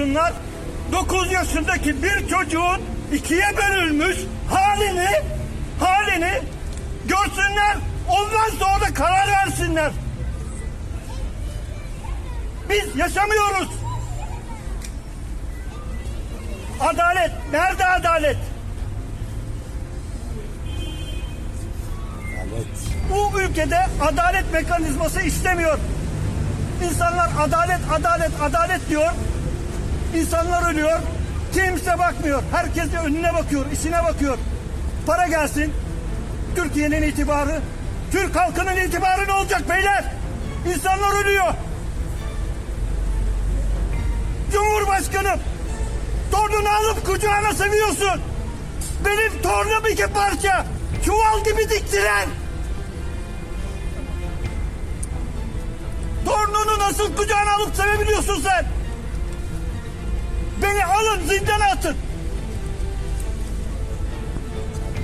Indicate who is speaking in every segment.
Speaker 1: Bunlar 9 yaşındaki bir çocuğun ikiye bölünmüş halini halini görsünler ondan sonra karar versinler. Biz yaşamıyoruz. Adalet. Nerede adalet? Bu ülkede adalet mekanizması istemiyor. İnsanlar adalet, adalet, adalet diyor. İnsanlar ölüyor. Kimse bakmıyor. Herkes de önüne bakıyor, işine bakıyor. Para gelsin. Türkiye'nin itibarı, Türk halkının itibarı ne olacak beyler? İnsanlar ölüyor. Cumhurbaşkanım, torununu alıp kucağına seviyorsun. Benim torunum iki parça. Çuval gibi diktiler. Torununu nasıl kucağına alıp sevebiliyorsun sen? Beni alın zindana atın.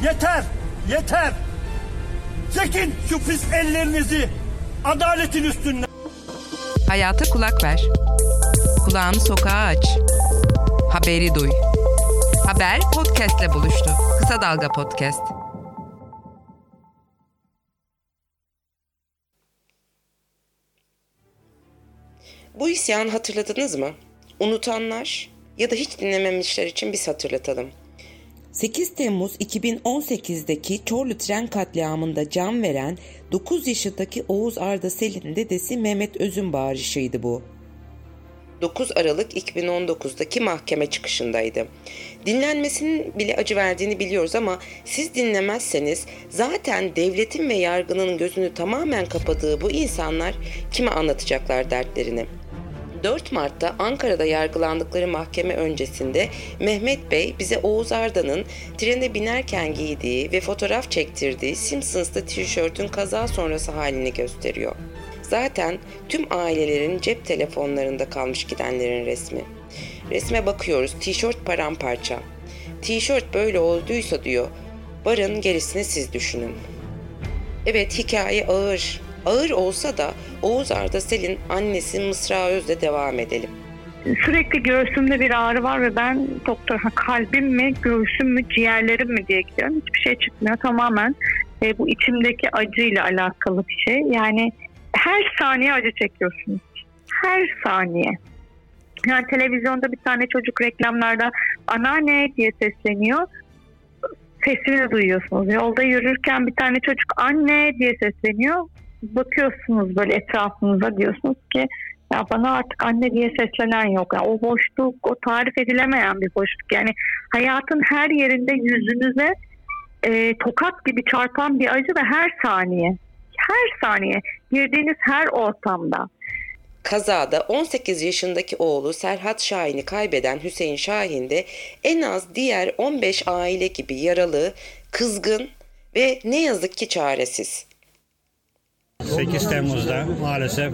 Speaker 1: Yeter, yeter. Çekin şu pis ellerinizi adaletin üstünden.
Speaker 2: Hayata kulak ver. Kulağını sokağa aç. Haberi duy. Haber podcastle buluştu. Kısa Dalga Podcast.
Speaker 3: Bu isyanı hatırladınız mı? Unutanlar ya da hiç dinlememişler için biz hatırlatalım.
Speaker 4: 8 Temmuz 2018'deki Çorlu tren katliamında can veren 9 yaşındaki Oğuz Arda Selin dedesi Mehmet Öz'ün bağırışıydı bu.
Speaker 3: 9 Aralık 2019'daki mahkeme çıkışındaydı. Dinlenmesinin bile acı verdiğini biliyoruz ama siz dinlemezseniz zaten devletin ve yargının gözünü tamamen kapadığı bu insanlar kime anlatacaklar dertlerini? 4 Mart'ta Ankara'da yargılandıkları mahkeme öncesinde Mehmet Bey bize Oğuz Arda'nın trene binerken giydiği ve fotoğraf çektirdiği Simpsons'ta tişörtün kaza sonrası halini gösteriyor. Zaten tüm ailelerin cep telefonlarında kalmış gidenlerin resmi. Resme bakıyoruz tişört paramparça. Tişört böyle olduysa diyor barın gerisini siz düşünün. Evet hikaye ağır. Ağır olsa da Oğuz Arda Sel'in annesi Mısra Öz'le devam edelim.
Speaker 5: Sürekli göğsümde bir ağrı var ve ben doktor ha, kalbim mi, göğsüm mü, ciğerlerim mi diye gidiyorum. Hiçbir şey çıkmıyor. Tamamen e, bu içimdeki acıyla alakalı bir şey. Yani her saniye acı çekiyorsunuz. Her saniye. Yani televizyonda bir tane çocuk reklamlarda anneanne diye sesleniyor. Sesini duyuyorsunuz. Yolda yürürken bir tane çocuk anne diye sesleniyor. Bakıyorsunuz böyle etrafınıza diyorsunuz ki ya bana artık anne diye seslenen yok. Yani o boşluk, o tarif edilemeyen bir boşluk. Yani hayatın her yerinde yüzünüze e, tokat gibi çarpan bir acı ve her saniye, her saniye girdiğiniz her ortamda
Speaker 3: Kazada 18 yaşındaki oğlu Serhat Şahin'i kaybeden Hüseyin Şahin de en az diğer 15 aile gibi yaralı, kızgın ve ne yazık ki çaresiz.
Speaker 6: 8 Temmuz'da maalesef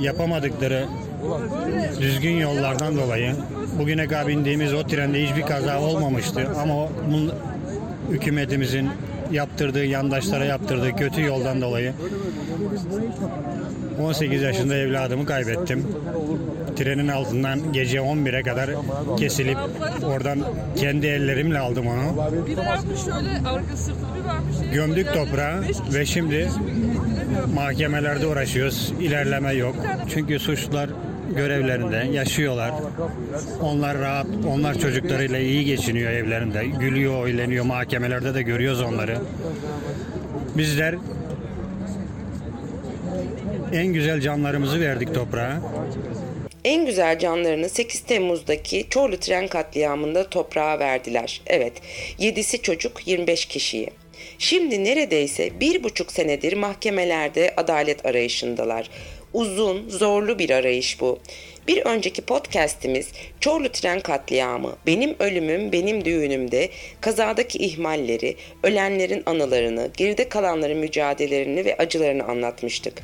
Speaker 6: yapamadıkları düzgün yollardan dolayı bugüne kadar bindiğimiz o trende hiçbir kaza olmamıştı ama o hükümetimizin yaptırdığı yandaşlara yaptırdığı kötü yoldan dolayı 18 yaşında evladımı kaybettim. Trenin altından gece 11'e kadar kesilip oradan kendi ellerimle aldım onu.
Speaker 7: Bir varmış şöyle arka sırtı bir varmış.
Speaker 6: Gömdük toprağa ve şimdi mahkemelerde uğraşıyoruz. İlerleme yok. Çünkü suçlular görevlerinde yaşıyorlar. Onlar rahat, onlar çocuklarıyla iyi geçiniyor evlerinde. Gülüyor, oyleniyor. Mahkemelerde de görüyoruz onları. Bizler en güzel canlarımızı verdik toprağa.
Speaker 3: En güzel canlarını 8 Temmuz'daki Çorlu tren katliamında toprağa verdiler. Evet, 7'si çocuk 25 kişiyi. Şimdi neredeyse bir buçuk senedir mahkemelerde adalet arayışındalar. Uzun, zorlu bir arayış bu. Bir önceki podcast'imiz Çorlu tren katliamı, benim ölümüm, benim düğünümde kazadaki ihmalleri, ölenlerin anılarını, geride kalanların mücadelelerini ve acılarını anlatmıştık.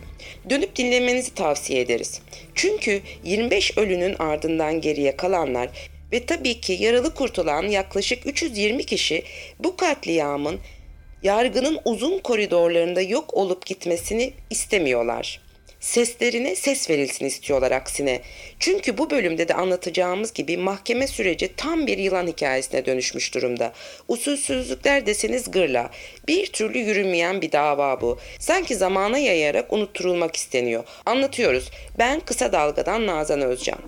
Speaker 3: Dönüp dinlemenizi tavsiye ederiz. Çünkü 25 ölünün ardından geriye kalanlar ve tabii ki yaralı kurtulan yaklaşık 320 kişi bu katliamın yargının uzun koridorlarında yok olup gitmesini istemiyorlar. Seslerine ses verilsin istiyorlar aksine. Çünkü bu bölümde de anlatacağımız gibi mahkeme süreci tam bir yılan hikayesine dönüşmüş durumda. Usulsüzlükler deseniz gırla. Bir türlü yürümeyen bir dava bu. Sanki zamana yayarak unutturulmak isteniyor. Anlatıyoruz. Ben Kısa Dalga'dan Nazan Özcan.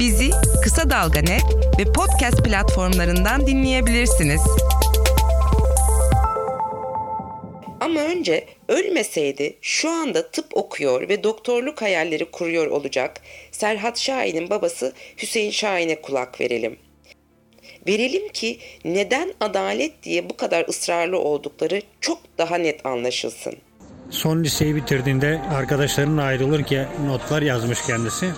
Speaker 2: Bizi Kısa Dalga Net ve podcast platformlarından dinleyebilirsiniz.
Speaker 3: Ama önce ölmeseydi şu anda tıp okuyor ve doktorluk hayalleri kuruyor olacak Serhat Şahin'in babası Hüseyin Şahin'e kulak verelim. Verelim ki neden adalet diye bu kadar ısrarlı oldukları çok daha net anlaşılsın.
Speaker 6: Son liseyi bitirdiğinde arkadaşlarının ayrılırken notlar yazmış kendisi.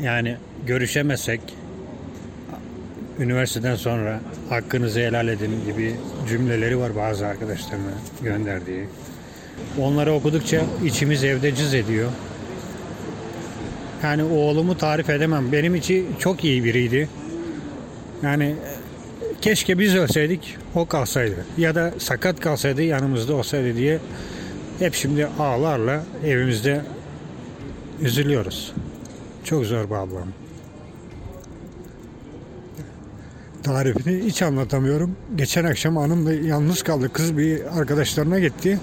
Speaker 6: Yani görüşemezsek üniversiteden sonra hakkınızı helal edin gibi cümleleri var bazı arkadaşlarına gönderdiği. Onları okudukça içimiz evde cız ediyor. Yani oğlumu tarif edemem. Benim için çok iyi biriydi. Yani keşke biz ölseydik o kalsaydı. Ya da sakat kalsaydı yanımızda olsaydı diye hep şimdi ağlarla evimizde üzülüyoruz. Çok zor bir ablam. Tarifini hiç anlatamıyorum. Geçen akşam hanımla yalnız kaldı. Kız bir arkadaşlarına gitti.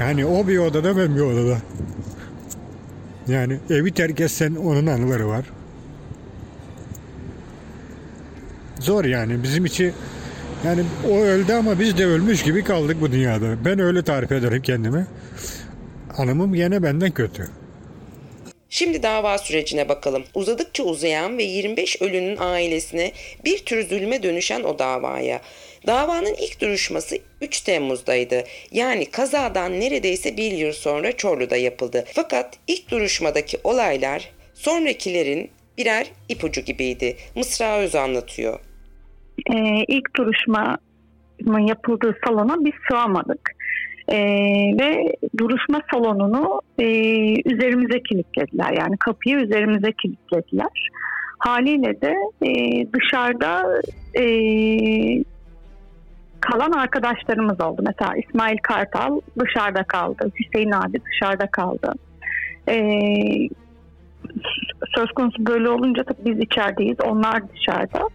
Speaker 6: Yani o bir odada ben bir odada. Yani evi terk etsen onun anıları var. Zor yani bizim için yani o öldü ama biz de ölmüş gibi kaldık bu dünyada. Ben öyle tarif ederim kendimi. Hanımım gene benden kötü.
Speaker 3: Şimdi dava sürecine bakalım. Uzadıkça uzayan ve 25 ölünün ailesine bir tür zulme dönüşen o davaya. Davanın ilk duruşması 3 Temmuz'daydı. Yani kazadan neredeyse bir yıl sonra Çorlu'da yapıldı. Fakat ilk duruşmadaki olaylar sonrakilerin birer ipucu gibiydi. Mısra Öz anlatıyor.
Speaker 5: Ee, ilk duruşmanın yapıldığı salona biz sığamadık. Ee, ve duruşma salonunu e, üzerimize kilitlediler. Yani kapıyı üzerimize kilitlediler. Haliyle de e, dışarıda e, kalan arkadaşlarımız oldu. Mesela İsmail Kartal dışarıda kaldı. Hüseyin abi dışarıda kaldı. Ee, söz konusu böyle olunca tabii biz içerideyiz. Onlar dışarıda.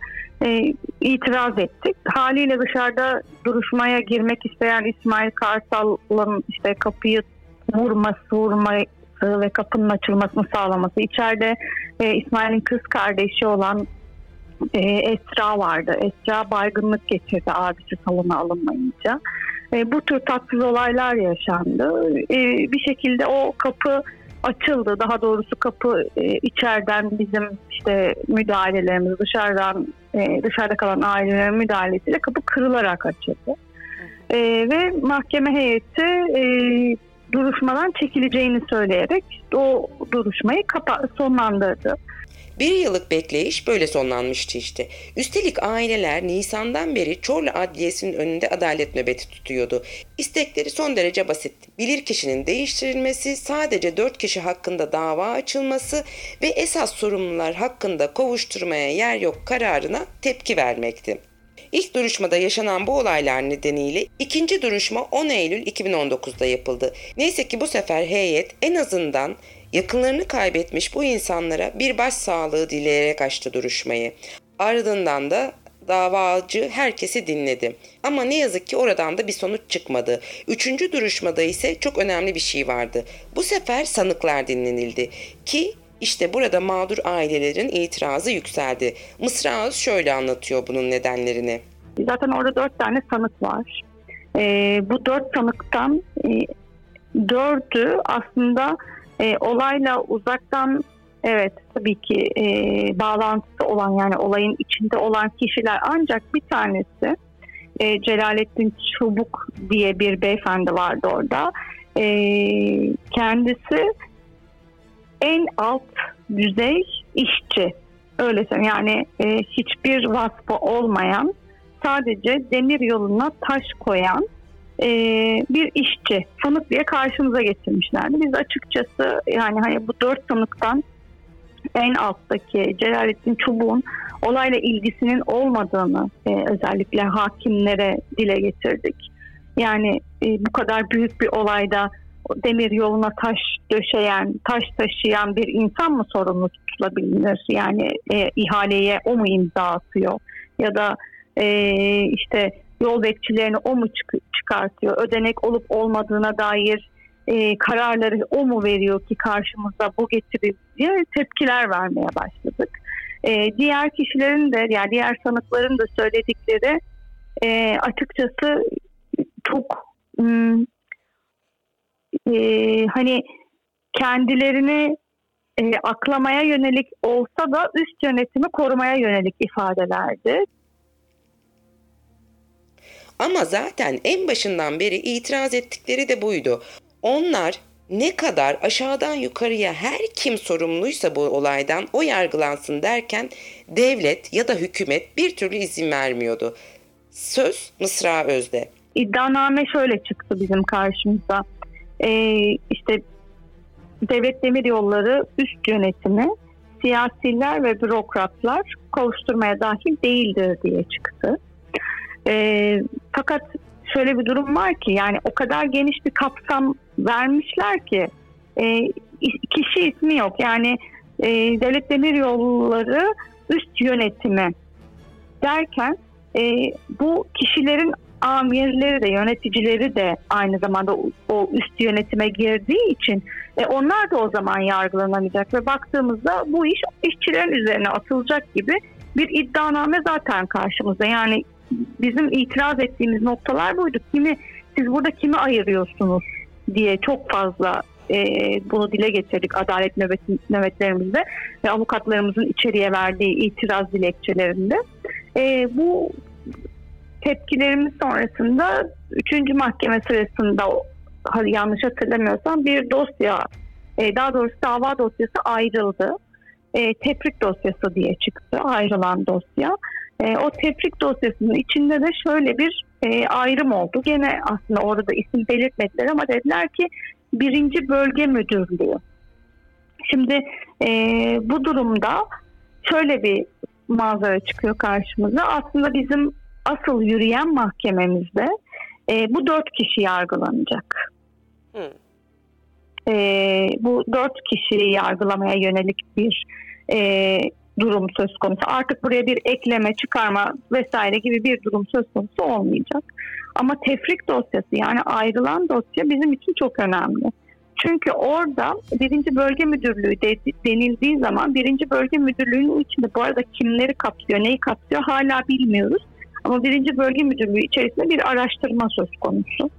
Speaker 5: Ee, itiraz ettik. Haliyle dışarıda duruşmaya girmek isteyen İsmail Kartal'ın işte kapıyı vurması, vurması ve kapının açılmasını sağlaması. İçeride e, İsmail'in kız kardeşi olan e, Esra vardı. Esra baygınlık geçirdi abisi salona alınmayınca. E, bu tür tatsız olaylar yaşandı. E, bir şekilde o kapı açıldı. Daha doğrusu kapı e, içeriden bizim işte müdahalelerimiz dışarıdan e, dışarıda kalan ailelerin müdahalesiyle kapı kırılarak açıldı. E, ve mahkeme heyeti e, duruşmadan çekileceğini söyleyerek o duruşmayı kapa sonlandırdı.
Speaker 3: Bir yıllık bekleyiş böyle sonlanmıştı işte. Üstelik aileler Nisan'dan beri Çorlu Adliyesi'nin önünde adalet nöbeti tutuyordu. İstekleri son derece basit. Bilirkişinin değiştirilmesi, sadece dört kişi hakkında dava açılması ve esas sorumlular hakkında kovuşturmaya yer yok kararına tepki vermekti. İlk duruşmada yaşanan bu olaylar nedeniyle ikinci duruşma 10 Eylül 2019'da yapıldı. Neyse ki bu sefer heyet en azından yakınlarını kaybetmiş bu insanlara bir başsağlığı dileyerek açtı duruşmayı. Ardından da davacı herkesi dinledi. Ama ne yazık ki oradan da bir sonuç çıkmadı. Üçüncü duruşmada ise çok önemli bir şey vardı. Bu sefer sanıklar dinlenildi. Ki işte burada mağdur ailelerin itirazı yükseldi. Mısra Öz şöyle anlatıyor bunun nedenlerini.
Speaker 5: Zaten orada dört tane sanık var. Ee, bu dört sanıktan e, dördü aslında e, olayla uzaktan evet tabii ki e, bağlantısı olan yani olayın içinde olan kişiler ancak bir tanesi e, Celalettin Çubuk diye bir beyefendi vardı orada. E, kendisi en alt düzey işçi. Öyle söyleyeyim. Yani e, hiçbir vasfı olmayan sadece demir yoluna taş koyan e, bir işçi sanık diye karşımıza getirmişlerdi. Biz açıkçası yani hani bu dört sanıktan en alttaki Celalettin Çubuk'un olayla ilgisinin olmadığını e, özellikle hakimlere dile getirdik. Yani e, bu kadar büyük bir olayda demir yoluna taş döşeyen, taş taşıyan bir insan mı sorumlu tutulabilir? Yani e, ihaleye o mu imza atıyor? Ya da e, işte yol bekçilerini o mu çık- çıkartıyor? Ödenek olup olmadığına dair e, kararları o mu veriyor ki karşımızda bu getirir diye tepkiler vermeye başladık. E, diğer kişilerin de yani diğer sanıkların da söyledikleri e, açıkçası çok hmm, e, hani kendilerini e, aklamaya yönelik olsa da üst yönetimi korumaya yönelik ifadelerdi.
Speaker 3: Ama zaten en başından beri itiraz ettikleri de buydu. Onlar ne kadar aşağıdan yukarıya her kim sorumluysa bu olaydan o yargılansın derken devlet ya da hükümet bir türlü izin vermiyordu. Söz Mısra Öz'de.
Speaker 5: İddianame şöyle çıktı bizim karşımıza. Ee, işte Devlet Demiryolları üst yönetimi siyasiler ve bürokratlar kovuşturmaya dahil değildir diye çıktı. Ee, fakat şöyle bir durum var ki yani o kadar geniş bir kapsam vermişler ki e, kişi ismi yok. Yani e, Devlet Demiryolları üst yönetimi derken e, bu kişilerin amirleri de yöneticileri de aynı zamanda o, üst yönetime girdiği için e, onlar da o zaman yargılanamayacak ve baktığımızda bu iş işçilerin üzerine atılacak gibi bir iddianame zaten karşımızda. Yani bizim itiraz ettiğimiz noktalar buydu. Kimi siz burada kimi ayırıyorsunuz diye çok fazla e, bunu dile getirdik adalet nöbet, nöbetlerimizde ve avukatlarımızın içeriye verdiği itiraz dilekçelerinde. E, bu tepkilerimiz sonrasında 3. mahkeme sırasında yanlış hatırlamıyorsam bir dosya e, daha doğrusu dava dosyası ayrıldı. E, teprik dosyası diye çıktı ayrılan dosya. E, o teprik dosyasının içinde de şöyle bir ayrım oldu. Gene aslında orada da isim belirtmediler ama dediler ki birinci bölge müdürlüğü. Şimdi bu durumda şöyle bir manzara çıkıyor karşımıza. Aslında bizim asıl yürüyen mahkememizde e, bu dört kişi yargılanacak. Hı. E, bu dört kişiyi yargılamaya yönelik bir e, durum söz konusu. Artık buraya bir ekleme, çıkarma vesaire gibi bir durum söz konusu olmayacak. Ama tefrik dosyası yani ayrılan dosya bizim için çok önemli. Çünkü orada birinci bölge müdürlüğü de, denildiği zaman birinci bölge müdürlüğünün içinde bu arada kimleri kapsıyor, neyi kapsıyor hala bilmiyoruz. Ama birinci bölge müdürlüğü içerisinde bir araştırma söz konusu.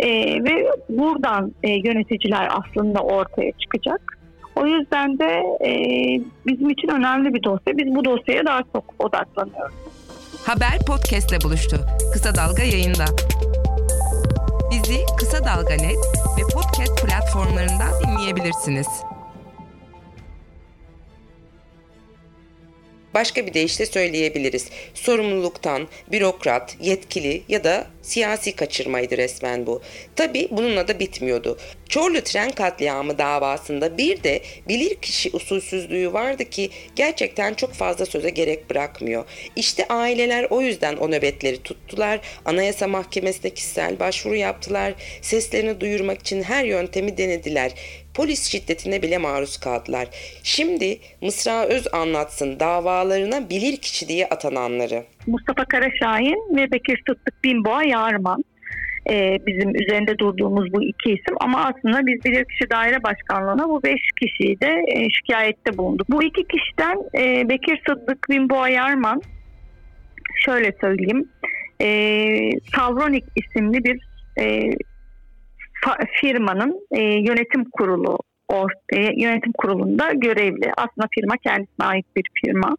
Speaker 5: Ee, ve buradan e, yöneticiler aslında ortaya çıkacak. O yüzden de e, bizim için önemli bir dosya. Biz bu dosyaya daha çok odaklanıyoruz.
Speaker 2: Haber podcastle buluştu. Kısa Dalga yayında. Bizi Kısa Dalga Net ve podcast platformlarından dinleyebilirsiniz.
Speaker 3: Başka bir deyişle söyleyebiliriz. Sorumluluktan, bürokrat, yetkili ya da siyasi kaçırmaydı resmen bu. Tabi bununla da bitmiyordu. Çorlu tren katliamı davasında bir de bilirkişi usulsüzlüğü vardı ki gerçekten çok fazla söze gerek bırakmıyor. İşte aileler o yüzden o nöbetleri tuttular. Anayasa Mahkemesi'ne kişisel başvuru yaptılar. Seslerini duyurmak için her yöntemi denediler polis şiddetine bile maruz kaldılar. Şimdi Mısra Öz anlatsın davalarına bilirkişi diye atananları.
Speaker 5: Mustafa Karaşahin ve Bekir Sıddık Binboğa Yarman ee, bizim üzerinde durduğumuz bu iki isim ama aslında biz bilirkişi daire başkanlığına bu beş kişiyi de e, şikayette bulunduk. Bu iki kişiden e, Bekir Sıddık Binboğa Yarman şöyle söyleyeyim e, Savronik isimli bir e, firmanın e, yönetim kurulu or, e, yönetim kurulunda görevli. Aslında firma kendisine ait bir firma.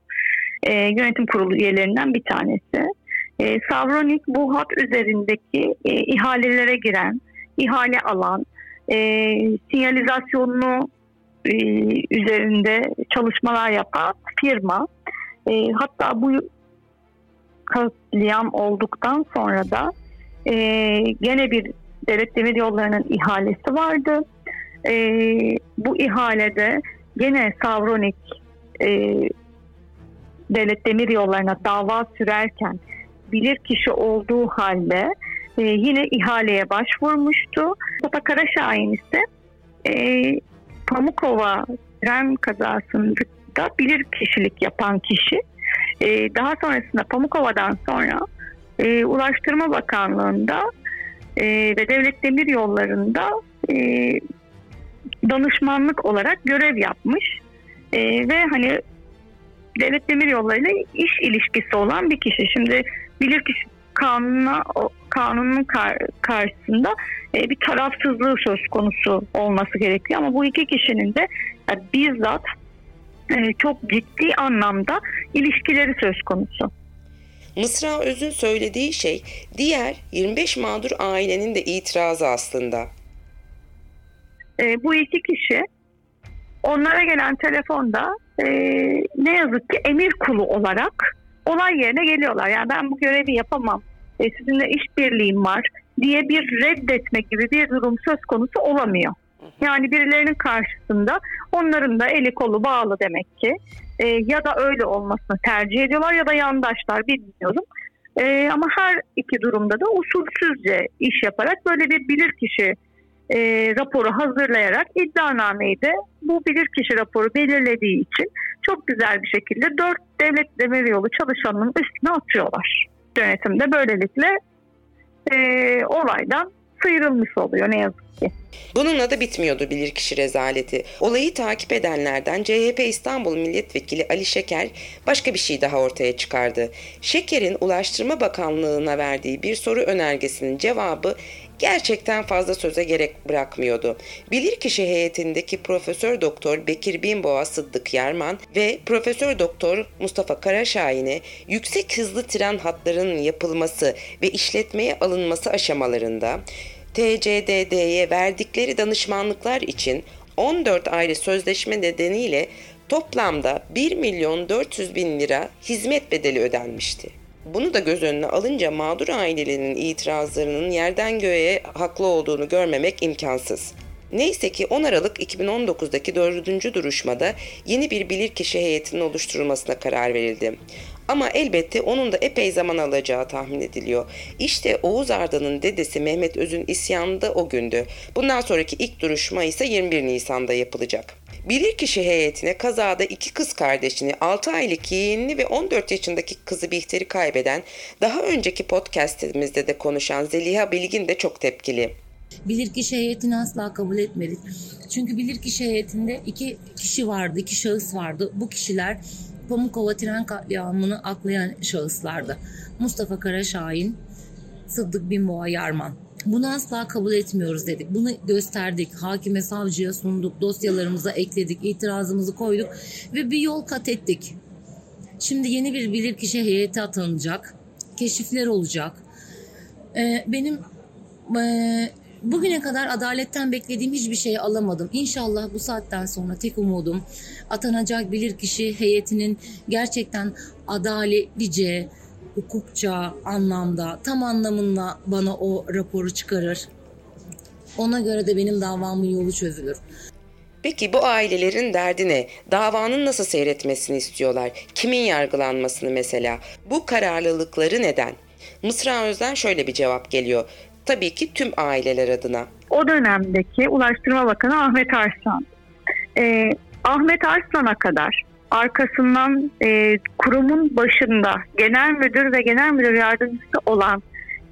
Speaker 5: E, yönetim kurulu üyelerinden bir tanesi. E, Savronik bu hat üzerindeki e, ihalelere giren, ihale alan, e, sinyalizasyonunu e, üzerinde çalışmalar yapan firma. E, hatta bu katliam olduktan sonra da e, gene bir Devlet Demir Yolları'nın ihalesi vardı. E, bu ihalede gene Savronik e, devlet demir yollarına dava sürerken bilir kişi olduğu halde e, yine ihaleye başvurmuştu. Mustafa Karaşahin ise e, Pamukova tren kazasında bilir kişilik yapan kişi. E, daha sonrasında Pamukova'dan sonra e, Ulaştırma Bakanlığı'nda e, ve Devlet Demir Yolları'nda e, danışmanlık olarak görev yapmış. E, ve hani Devlet Demir Yolları ile iş ilişkisi olan bir kişi. Şimdi bilirkişi kanuna kanunun kar- karşısında e, bir tarafsızlığı söz konusu olması gerekiyor ama bu iki kişinin de e, bizzat e, çok ciddi anlamda ilişkileri söz konusu.
Speaker 3: Mısra Öz'ün söylediği şey diğer 25 mağdur ailenin de itirazı aslında.
Speaker 5: E, bu iki kişi onlara gelen telefonda e, ne yazık ki emir kulu olarak olay yerine geliyorlar. Yani ben bu görevi yapamam, e, sizinle işbirliğim var diye bir reddetme gibi bir durum söz konusu olamıyor. Yani birilerinin karşısında onların da eli kolu bağlı demek ki E, ya da öyle olmasını tercih ediyorlar ya da yandaşlar bilmiyorum. E, ama her iki durumda da usulsüzce iş yaparak böyle bir bilirkişi e, raporu hazırlayarak iddianameyi de bu bilirkişi raporu belirlediği için çok güzel bir şekilde dört devlet demiryolu çalışanının üstüne atıyorlar. Yönetimde böylelikle e, olaydan sıyrılmış oluyor ne yazık ki.
Speaker 3: Bununla da bitmiyordu bilirkişi rezaleti. Olayı takip edenlerden CHP İstanbul Milletvekili Ali Şeker başka bir şey daha ortaya çıkardı. Şeker'in Ulaştırma Bakanlığı'na verdiği bir soru önergesinin cevabı gerçekten fazla söze gerek bırakmıyordu. Bilirkişi heyetindeki Profesör Doktor Bekir Binboğa Sıddık Yarman ve Profesör Doktor Mustafa Karaşahin'e yüksek hızlı tren hatlarının yapılması ve işletmeye alınması aşamalarında TCDD'ye verdikleri danışmanlıklar için 14 ayrı sözleşme nedeniyle toplamda 1 milyon 400 bin lira hizmet bedeli ödenmişti. Bunu da göz önüne alınca mağdur ailelerinin itirazlarının yerden göğe haklı olduğunu görmemek imkansız. Neyse ki 10 Aralık 2019'daki dördüncü duruşmada yeni bir bilirkişi heyetinin oluşturulmasına karar verildi. Ama elbette onun da epey zaman alacağı tahmin ediliyor. İşte Oğuz Arda'nın dedesi Mehmet Öz'ün isyanı da o gündü. Bundan sonraki ilk duruşma ise 21 Nisan'da yapılacak. Bilirkişi heyetine kazada iki kız kardeşini, 6 aylık yeğenini ve 14 yaşındaki kızı Bihter'i kaybeden, daha önceki podcastimizde de konuşan Zeliha Bilgin de çok tepkili.
Speaker 8: Bilirkişi heyetini asla kabul etmedik. Çünkü bilirkişi heyetinde iki kişi vardı, iki şahıs vardı. Bu kişiler Pamukova tren katliamını aklayan şahıslardı. Mustafa Karaşahin, Sıddık Binboğa Yarman. Bunu asla kabul etmiyoruz dedik. Bunu gösterdik. Hakime, savcıya sunduk. Dosyalarımıza ekledik. itirazımızı koyduk. Ve bir yol kat ettik. Şimdi yeni bir bilirkişi heyeti atanacak. Keşifler olacak. Ee, benim ee, bugüne kadar adaletten beklediğim hiçbir şeyi alamadım. İnşallah bu saatten sonra tek umudum atanacak bilirkişi heyetinin gerçekten adaletlice, hukukça anlamda, tam anlamıyla bana o raporu çıkarır. Ona göre de benim davamın yolu çözülür.
Speaker 3: Peki bu ailelerin derdi ne? Davanın nasıl seyretmesini istiyorlar? Kimin yargılanmasını mesela? Bu kararlılıkları neden? Mısra Öz'den şöyle bir cevap geliyor. Tabii ki tüm aileler adına.
Speaker 5: O dönemdeki Ulaştırma Bakanı Ahmet Arslan. Ee, Ahmet Arslan'a kadar arkasından e, kurumun başında genel müdür ve genel müdür yardımcısı olan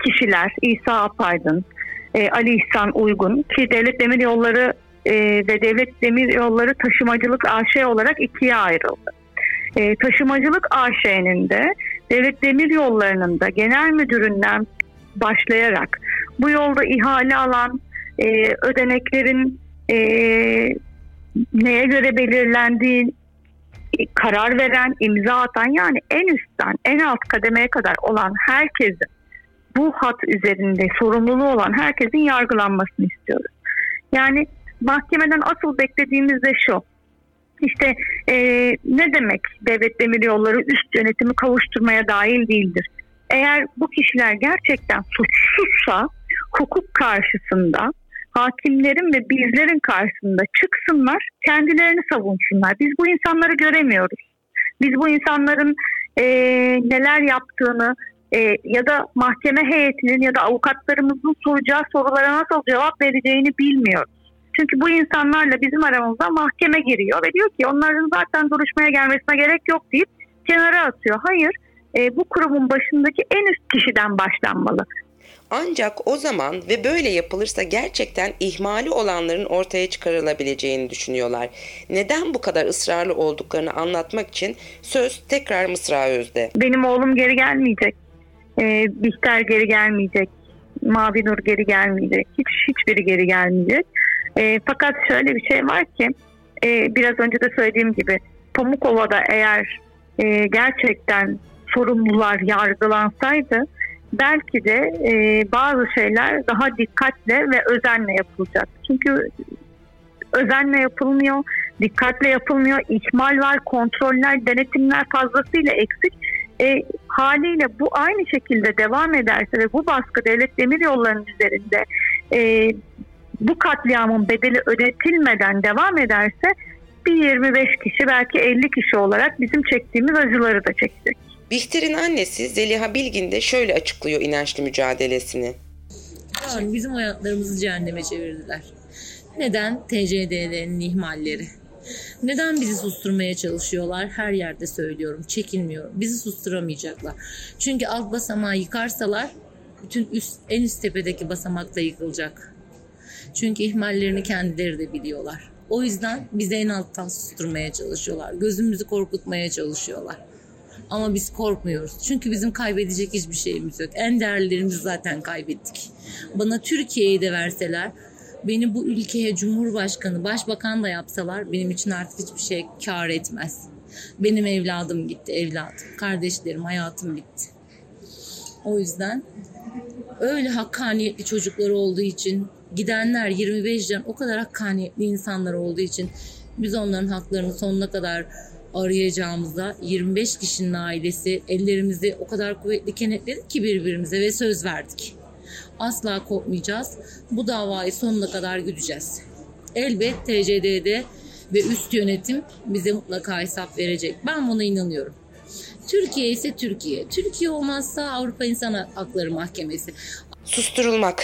Speaker 5: kişiler İsa Apaydın, e, Ali İhsan Uygun ki Devlet Demir Yolları e, ve Devlet Demir Yolları Taşımacılık AŞ olarak ikiye ayrıldı. E, taşımacılık AŞ'nin de Devlet Demir Yolları'nın da genel müdüründen başlayarak bu yolda ihale alan e, ödeneklerin e, neye göre belirlendiği e, karar veren, imza atan yani en üstten en alt kademeye kadar olan herkesin bu hat üzerinde sorumluluğu olan herkesin yargılanmasını istiyoruz. Yani mahkemeden asıl beklediğimiz de şu. İşte e, ne demek devlet demir yolları üst yönetimi kavuşturmaya dahil değildir. Eğer bu kişiler gerçekten suçsuzsa hukuk karşısında hakimlerin ve bizlerin karşısında çıksınlar, kendilerini savunsunlar. Biz bu insanları göremiyoruz. Biz bu insanların e, neler yaptığını e, ya da mahkeme heyetinin ya da avukatlarımızın soracağı sorulara nasıl cevap vereceğini bilmiyoruz. Çünkü bu insanlarla bizim aramızda mahkeme giriyor ve diyor ki onların zaten duruşmaya gelmesine gerek yok deyip kenara atıyor. Hayır, e, bu kurumun başındaki en üst kişiden başlanmalı.
Speaker 3: Ancak o zaman ve böyle yapılırsa gerçekten ihmali olanların ortaya çıkarılabileceğini düşünüyorlar. Neden bu kadar ısrarlı olduklarını anlatmak için söz tekrar Mısra Öz'de.
Speaker 5: Benim oğlum geri gelmeyecek. E, Bihter geri gelmeyecek. Mavi Nur geri gelmeyecek. Hiç hiçbiri geri gelmeyecek. E, fakat şöyle bir şey var ki e, biraz önce de söylediğim gibi Pamukova'da eğer e, gerçekten sorumlular yargılansaydı belki de e, bazı şeyler daha dikkatle ve özenle yapılacak. Çünkü özenle yapılmıyor, dikkatle yapılmıyor, ihmal var, kontroller, denetimler fazlasıyla eksik. E, haliyle bu aynı şekilde devam ederse ve bu baskı devlet demir yollarının üzerinde e, bu katliamın bedeli ödetilmeden devam ederse bir 25 kişi belki 50 kişi olarak bizim çektiğimiz acıları da çekecek.
Speaker 3: Bihter'in annesi Zeliha Bilgin de şöyle açıklıyor inançlı mücadelesini.
Speaker 8: Yani bizim hayatlarımızı cehenneme çevirdiler. Neden? TCDD'nin ihmalleri. Neden bizi susturmaya çalışıyorlar? Her yerde söylüyorum. Çekinmiyorum. Bizi susturamayacaklar. Çünkü alt basamağı yıkarsalar bütün üst, en üst tepedeki basamak da yıkılacak. Çünkü ihmallerini kendileri de biliyorlar. O yüzden bizi en alttan susturmaya çalışıyorlar. Gözümüzü korkutmaya çalışıyorlar. Ama biz korkmuyoruz. Çünkü bizim kaybedecek hiçbir şeyimiz yok. En değerlerimizi zaten kaybettik. Bana Türkiye'yi de verseler, beni bu ülkeye Cumhurbaşkanı, Başbakan da yapsalar benim için artık hiçbir şey kar etmez. Benim evladım gitti, evladım. Kardeşlerim, hayatım bitti. O yüzden öyle hakkaniyetli çocukları olduğu için gidenler 25 can o kadar hakkaniyetli insanlar olduğu için biz onların haklarını sonuna kadar arayacağımızda 25 kişinin ailesi ellerimizi o kadar kuvvetli kenetledik ki birbirimize ve söz verdik. Asla kopmayacağız. Bu davayı sonuna kadar güdeceğiz. Elbet TCD'de ve üst yönetim bize mutlaka hesap verecek. Ben buna inanıyorum. Türkiye ise Türkiye. Türkiye olmazsa Avrupa İnsan Hakları Mahkemesi.
Speaker 3: Susturulmak.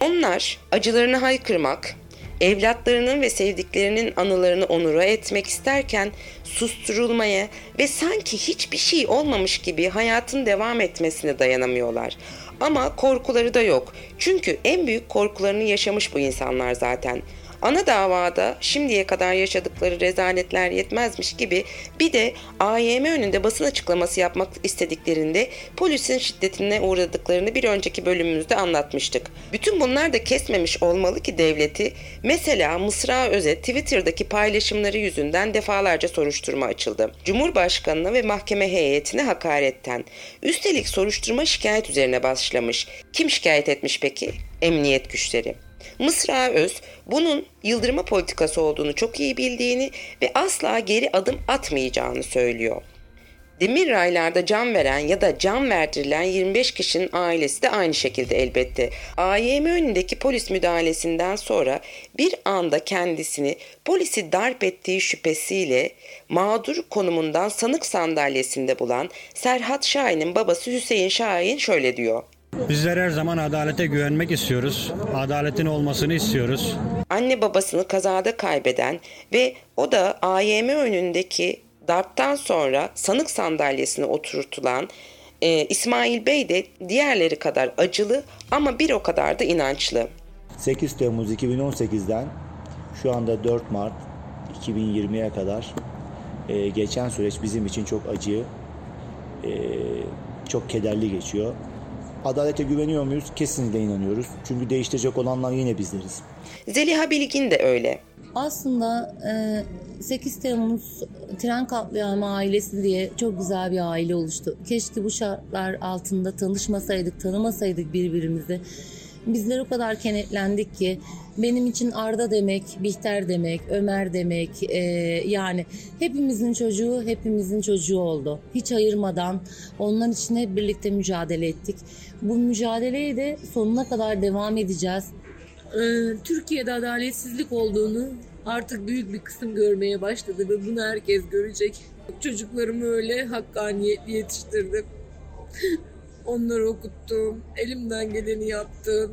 Speaker 3: Onlar acılarını haykırmak, evlatlarının ve sevdiklerinin anılarını onura etmek isterken susturulmaya ve sanki hiçbir şey olmamış gibi hayatın devam etmesine dayanamıyorlar. Ama korkuları da yok. Çünkü en büyük korkularını yaşamış bu insanlar zaten. Ana davada şimdiye kadar yaşadıkları rezaletler yetmezmiş gibi bir de AYM önünde basın açıklaması yapmak istediklerinde polisin şiddetine uğradıklarını bir önceki bölümümüzde anlatmıştık. Bütün bunlar da kesmemiş olmalı ki devleti mesela Mısra Öz'e Twitter'daki paylaşımları yüzünden defalarca soruşturma açıldı. Cumhurbaşkanına ve mahkeme heyetine hakaretten. Üstelik soruşturma şikayet üzerine başlamış. Kim şikayet etmiş peki? Emniyet güçleri. Mısra Öz bunun yıldırma politikası olduğunu çok iyi bildiğini ve asla geri adım atmayacağını söylüyor. Demir raylarda can veren ya da can verdirilen 25 kişinin ailesi de aynı şekilde elbette. AYM önündeki polis müdahalesinden sonra bir anda kendisini polisi darp ettiği şüphesiyle mağdur konumundan sanık sandalyesinde bulan Serhat Şahin'in babası Hüseyin Şahin şöyle diyor.
Speaker 6: Bizler her zaman adalete güvenmek istiyoruz. Adaletin olmasını istiyoruz.
Speaker 3: Anne babasını kazada kaybeden ve o da AYM önündeki darptan sonra sanık sandalyesine oturtulan e, İsmail Bey de diğerleri kadar acılı ama bir o kadar da inançlı.
Speaker 9: 8 Temmuz 2018'den şu anda 4 Mart 2020'ye kadar e, geçen süreç bizim için çok acı, e, çok kederli geçiyor. Adalete güveniyor muyuz? Kesinlikle inanıyoruz. Çünkü değiştirecek olanlar yine bizleriz.
Speaker 3: Zeliha Bilgin de öyle.
Speaker 8: Aslında e, 8 Temmuz tren katliamı ailesi diye çok güzel bir aile oluştu. Keşke bu şartlar altında tanışmasaydık, tanımasaydık birbirimizi. Bizler o kadar kenetlendik ki benim için Arda demek, Bihter demek, Ömer demek e, yani hepimizin çocuğu hepimizin çocuğu oldu. Hiç ayırmadan onlar için hep birlikte mücadele ettik. Bu mücadeleyi de sonuna kadar devam edeceğiz. Ee, Türkiye'de adaletsizlik olduğunu artık büyük bir kısım görmeye başladı ve bunu herkes görecek. Çocuklarımı öyle hakkaniyetli yetiştirdim. Onları okuttum. Elimden geleni yaptım.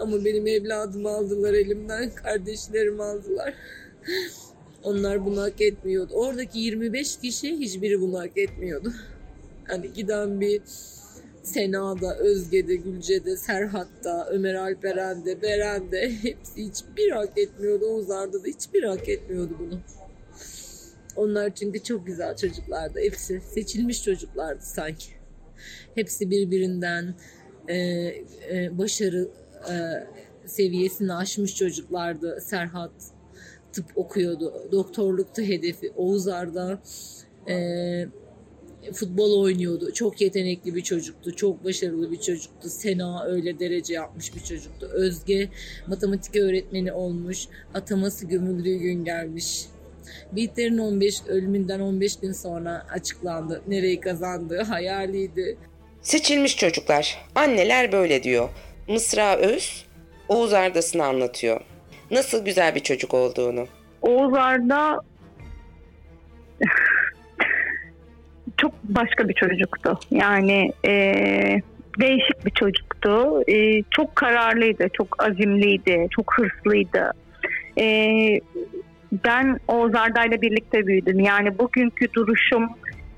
Speaker 8: Ama benim evladımı aldılar elimden. Kardeşlerimi aldılar. Onlar bunu hak etmiyordu. Oradaki 25 kişi hiçbiri bunu hak etmiyordu. Hani giden bir Sena'da, Özge'de, Gülce'de, Serhat'ta, Ömer Alperen'de, Beren'de hepsi hiçbir hak etmiyordu. Oğuzlar'da da hiçbir hak etmiyordu bunu. Onlar çünkü çok güzel çocuklardı. Hepsi seçilmiş çocuklardı sanki. Hepsi birbirinden e, e, başarı seviyesini aşmış çocuklardı. Serhat tıp okuyordu. Doktorlukta hedefi. Oğuz Arda e, futbol oynuyordu. Çok yetenekli bir çocuktu. Çok başarılı bir çocuktu. Sena öyle derece yapmış bir çocuktu. Özge matematik öğretmeni olmuş. Ataması gömüldüğü gün gelmiş. Bihter'in 15 ölümünden 15 gün sonra açıklandı. Nereyi kazandığı hayaliydi.
Speaker 3: Seçilmiş çocuklar. Anneler böyle diyor. Mısra Öz, Oğuz Arda'sını anlatıyor. Nasıl güzel bir çocuk olduğunu.
Speaker 5: Oğuz Arda çok başka bir çocuktu. Yani e, değişik bir çocuktu. E, çok kararlıydı, çok azimliydi, çok hırslıydı. E, ben Oğuz Arda ile birlikte büyüdüm. Yani bugünkü duruşum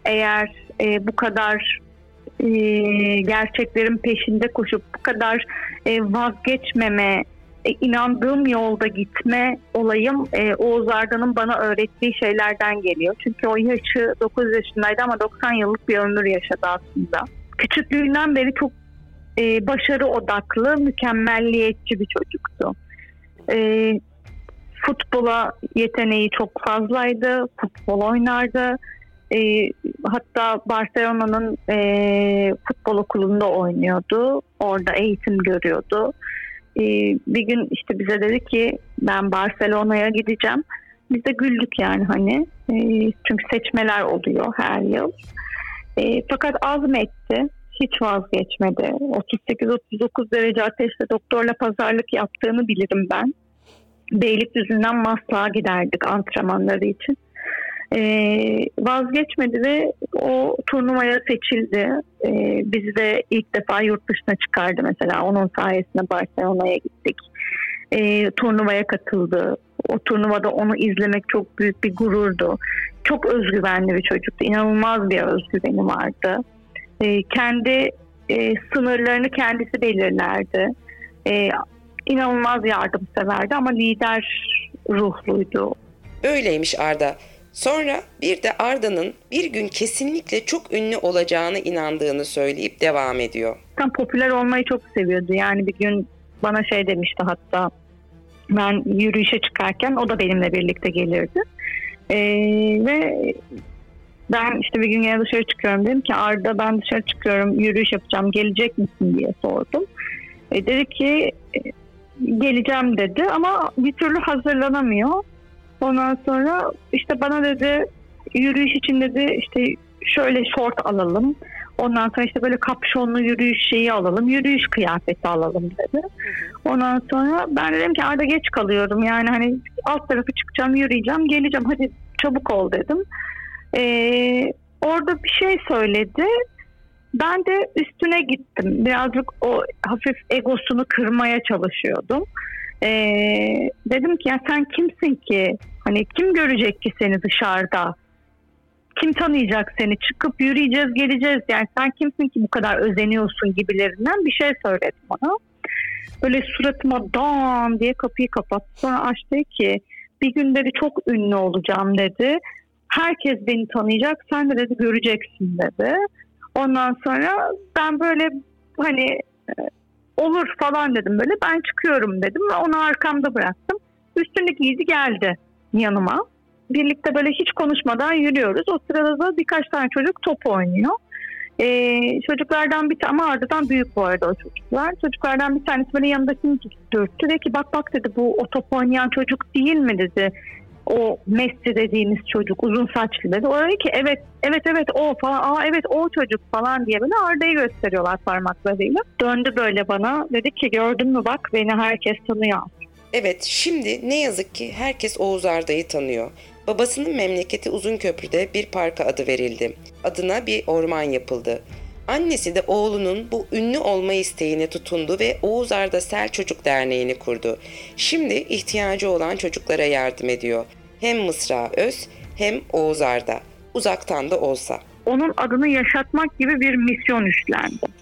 Speaker 5: eğer e, bu kadar e, gerçeklerin peşinde koşup bu kadar e, vazgeçmeme, e, inandığım yolda gitme olayım e, Oğuz Arda'nın bana öğrettiği şeylerden geliyor. Çünkü o yaşı 9 yaşındaydı ama 90 yıllık bir ömür yaşadı aslında. Küçüklüğünden beri çok e, başarı odaklı, mükemmelliyetçi bir çocuktu. E, futbola yeteneği çok fazlaydı, futbol oynardı. E, hatta Barcelona'nın e, futbol okulunda oynuyordu. Orada eğitim görüyordu. E, bir gün işte bize dedi ki ben Barcelona'ya gideceğim. Biz de güldük yani hani. E, çünkü seçmeler oluyor her yıl. E, fakat azmetti. Hiç vazgeçmedi. 38-39 derece ateşle doktorla pazarlık yaptığını bilirim ben. Beylikdüzü'nden Maslak'a giderdik antrenmanları için e, vazgeçmedi ve o turnuvaya seçildi. E, bizi de ilk defa yurt dışına çıkardı mesela. Onun sayesinde Barcelona'ya gittik. E, turnuvaya katıldı. O turnuvada onu izlemek çok büyük bir gururdu. Çok özgüvenli bir çocuktu. İnanılmaz bir özgüveni vardı. E, kendi e, sınırlarını kendisi belirlerdi. E, inanılmaz yardımseverdi ama lider ruhluydu.
Speaker 3: Öyleymiş Arda. Sonra bir de Arda'nın bir gün kesinlikle çok ünlü olacağını inandığını söyleyip devam ediyor.
Speaker 5: Tam popüler olmayı çok seviyordu. Yani bir gün bana şey demişti hatta ben yürüyüşe çıkarken o da benimle birlikte gelirdi. Ee, ve ben işte bir gün yine dışarı çıkıyorum dedim ki Arda ben dışarı çıkıyorum yürüyüş yapacağım gelecek misin diye sordum. E, dedi ki geleceğim dedi ama bir türlü hazırlanamıyor. Ondan sonra işte bana dedi yürüyüş için dedi işte şöyle şort alalım. Ondan sonra işte böyle kapşonlu yürüyüş şeyi alalım. Yürüyüş kıyafeti alalım dedi. Ondan sonra ben dedim ki arada geç kalıyorum. Yani hani alt tarafı çıkacağım, yürüyeceğim, geleceğim. Hadi çabuk ol dedim. Ee, orada bir şey söyledi. Ben de üstüne gittim. Birazcık o hafif egosunu kırmaya çalışıyordum. Ee, dedim ki ya sen kimsin ki? Hani kim görecek ki seni dışarıda? Kim tanıyacak seni? Çıkıp yürüyeceğiz, geleceğiz. Yani sen kimsin ki bu kadar özeniyorsun gibilerinden bir şey söyledi bana. Böyle suratıma dam diye kapıyı kapattı. Sonra açtı ki bir gün dedi çok ünlü olacağım dedi. Herkes beni tanıyacak. Sen de dedi göreceksin dedi. Ondan sonra ben böyle hani olur falan dedim böyle. Ben çıkıyorum dedim ve onu arkamda bıraktım. Üstündeki giydi geldi yanıma. Birlikte böyle hiç konuşmadan yürüyoruz. O sırada da birkaç tane çocuk top oynuyor. Ee, çocuklardan bir tane ama ardından büyük bu arada o çocuklar. Çocuklardan bir tanesi böyle yanındakini dürttü. Dedi ki bak bak dedi bu o top oynayan çocuk değil mi dedi. O Messi dediğimiz çocuk uzun saçlı dedi. O dedi ki evet evet evet o falan aa evet o çocuk falan diye böyle Arda'yı gösteriyorlar parmaklarıyla. Döndü böyle bana dedi ki gördün mü bak beni herkes tanıyor.
Speaker 3: Evet, şimdi ne yazık ki herkes Oğuz Arda'yı tanıyor. Babasının memleketi Uzunköprü'de bir parka adı verildi. Adına bir orman yapıldı. Annesi de oğlunun bu ünlü olma isteğine tutundu ve Oğuz Arda Sel Çocuk Derneği'ni kurdu. Şimdi ihtiyacı olan çocuklara yardım ediyor. Hem Mısra Öz hem Oğuz Arda. Uzaktan da olsa.
Speaker 5: Onun adını yaşatmak gibi bir misyon üstlendim.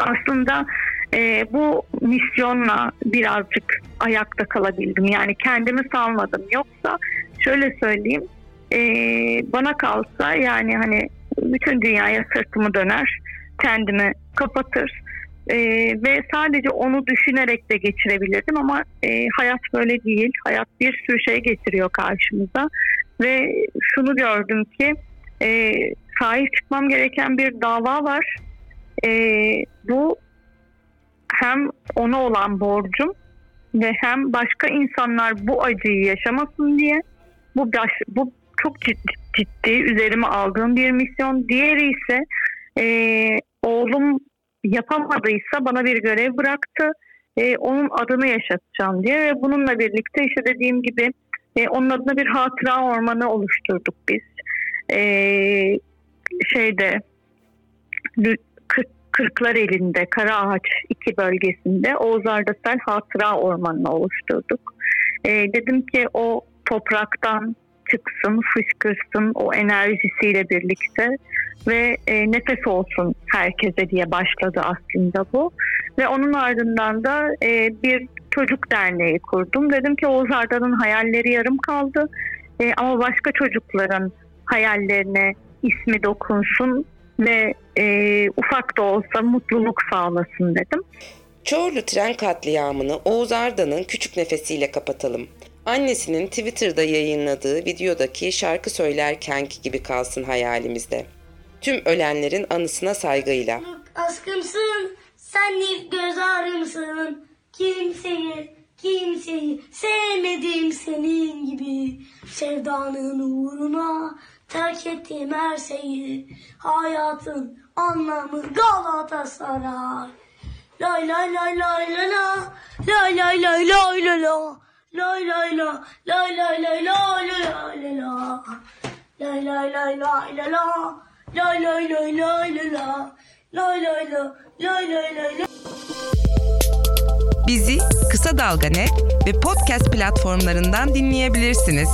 Speaker 5: Aslında e, bu misyonla birazcık ayakta kalabildim. Yani kendimi salmadım. Yoksa şöyle söyleyeyim e, bana kalsa yani hani bütün dünyaya sırtımı döner, kendimi kapatır e, ve sadece onu düşünerek de geçirebilirdim ama e, hayat böyle değil. Hayat bir sürü şey getiriyor karşımıza ve şunu gördüm ki e, sahip çıkmam gereken bir dava var. E, bu hem ona olan borcum ve hem başka insanlar bu acıyı yaşamasın diye bu baş, bu çok ciddi, ciddi üzerime aldığım bir misyon. Diğeri ise e, oğlum yapamadıysa bana bir görev bıraktı. E, onun adını yaşatacağım diye ve bununla birlikte işte dediğim gibi e, onun adına bir hatıra ormanı oluşturduk biz. E, şeyde Kırklar elinde Karaağaç iki bölgesinde Oğuz Ardasel Hatıra Ormanı'nı oluşturduk. E, dedim ki o topraktan çıksın, fışkırsın o enerjisiyle birlikte ve e, nefes olsun herkese diye başladı aslında bu. Ve onun ardından da e, bir çocuk derneği kurdum. Dedim ki Oğuz Arda'nın hayalleri yarım kaldı e, ama başka çocukların hayallerine ismi dokunsun ve e, ufak da olsa mutluluk sağlasın dedim.
Speaker 3: Çorlu tren katliamını Oğuz Arda'nın küçük nefesiyle kapatalım. Annesinin Twitter'da yayınladığı videodaki şarkı söylerkenki gibi kalsın hayalimizde. Tüm ölenlerin anısına saygıyla.
Speaker 10: Aşkımsın, sen ilk göz ağrımsın. Kimseyi, kimseyi sevmedim senin gibi. Sevdanın uğruna terk ettim her şeyi. Hayatın anlamı Galatasaray. Lay lay lay lay la la. Lay lay lay lay la la. Lay lay la. Lay lay lay lay la la la. Lay lay lay lay la la. Lay lay lay lay la la. Lay lay la. Lay lay lay la.
Speaker 2: Bizi Kısa Dalga Net ve podcast platformlarından dinleyebilirsiniz.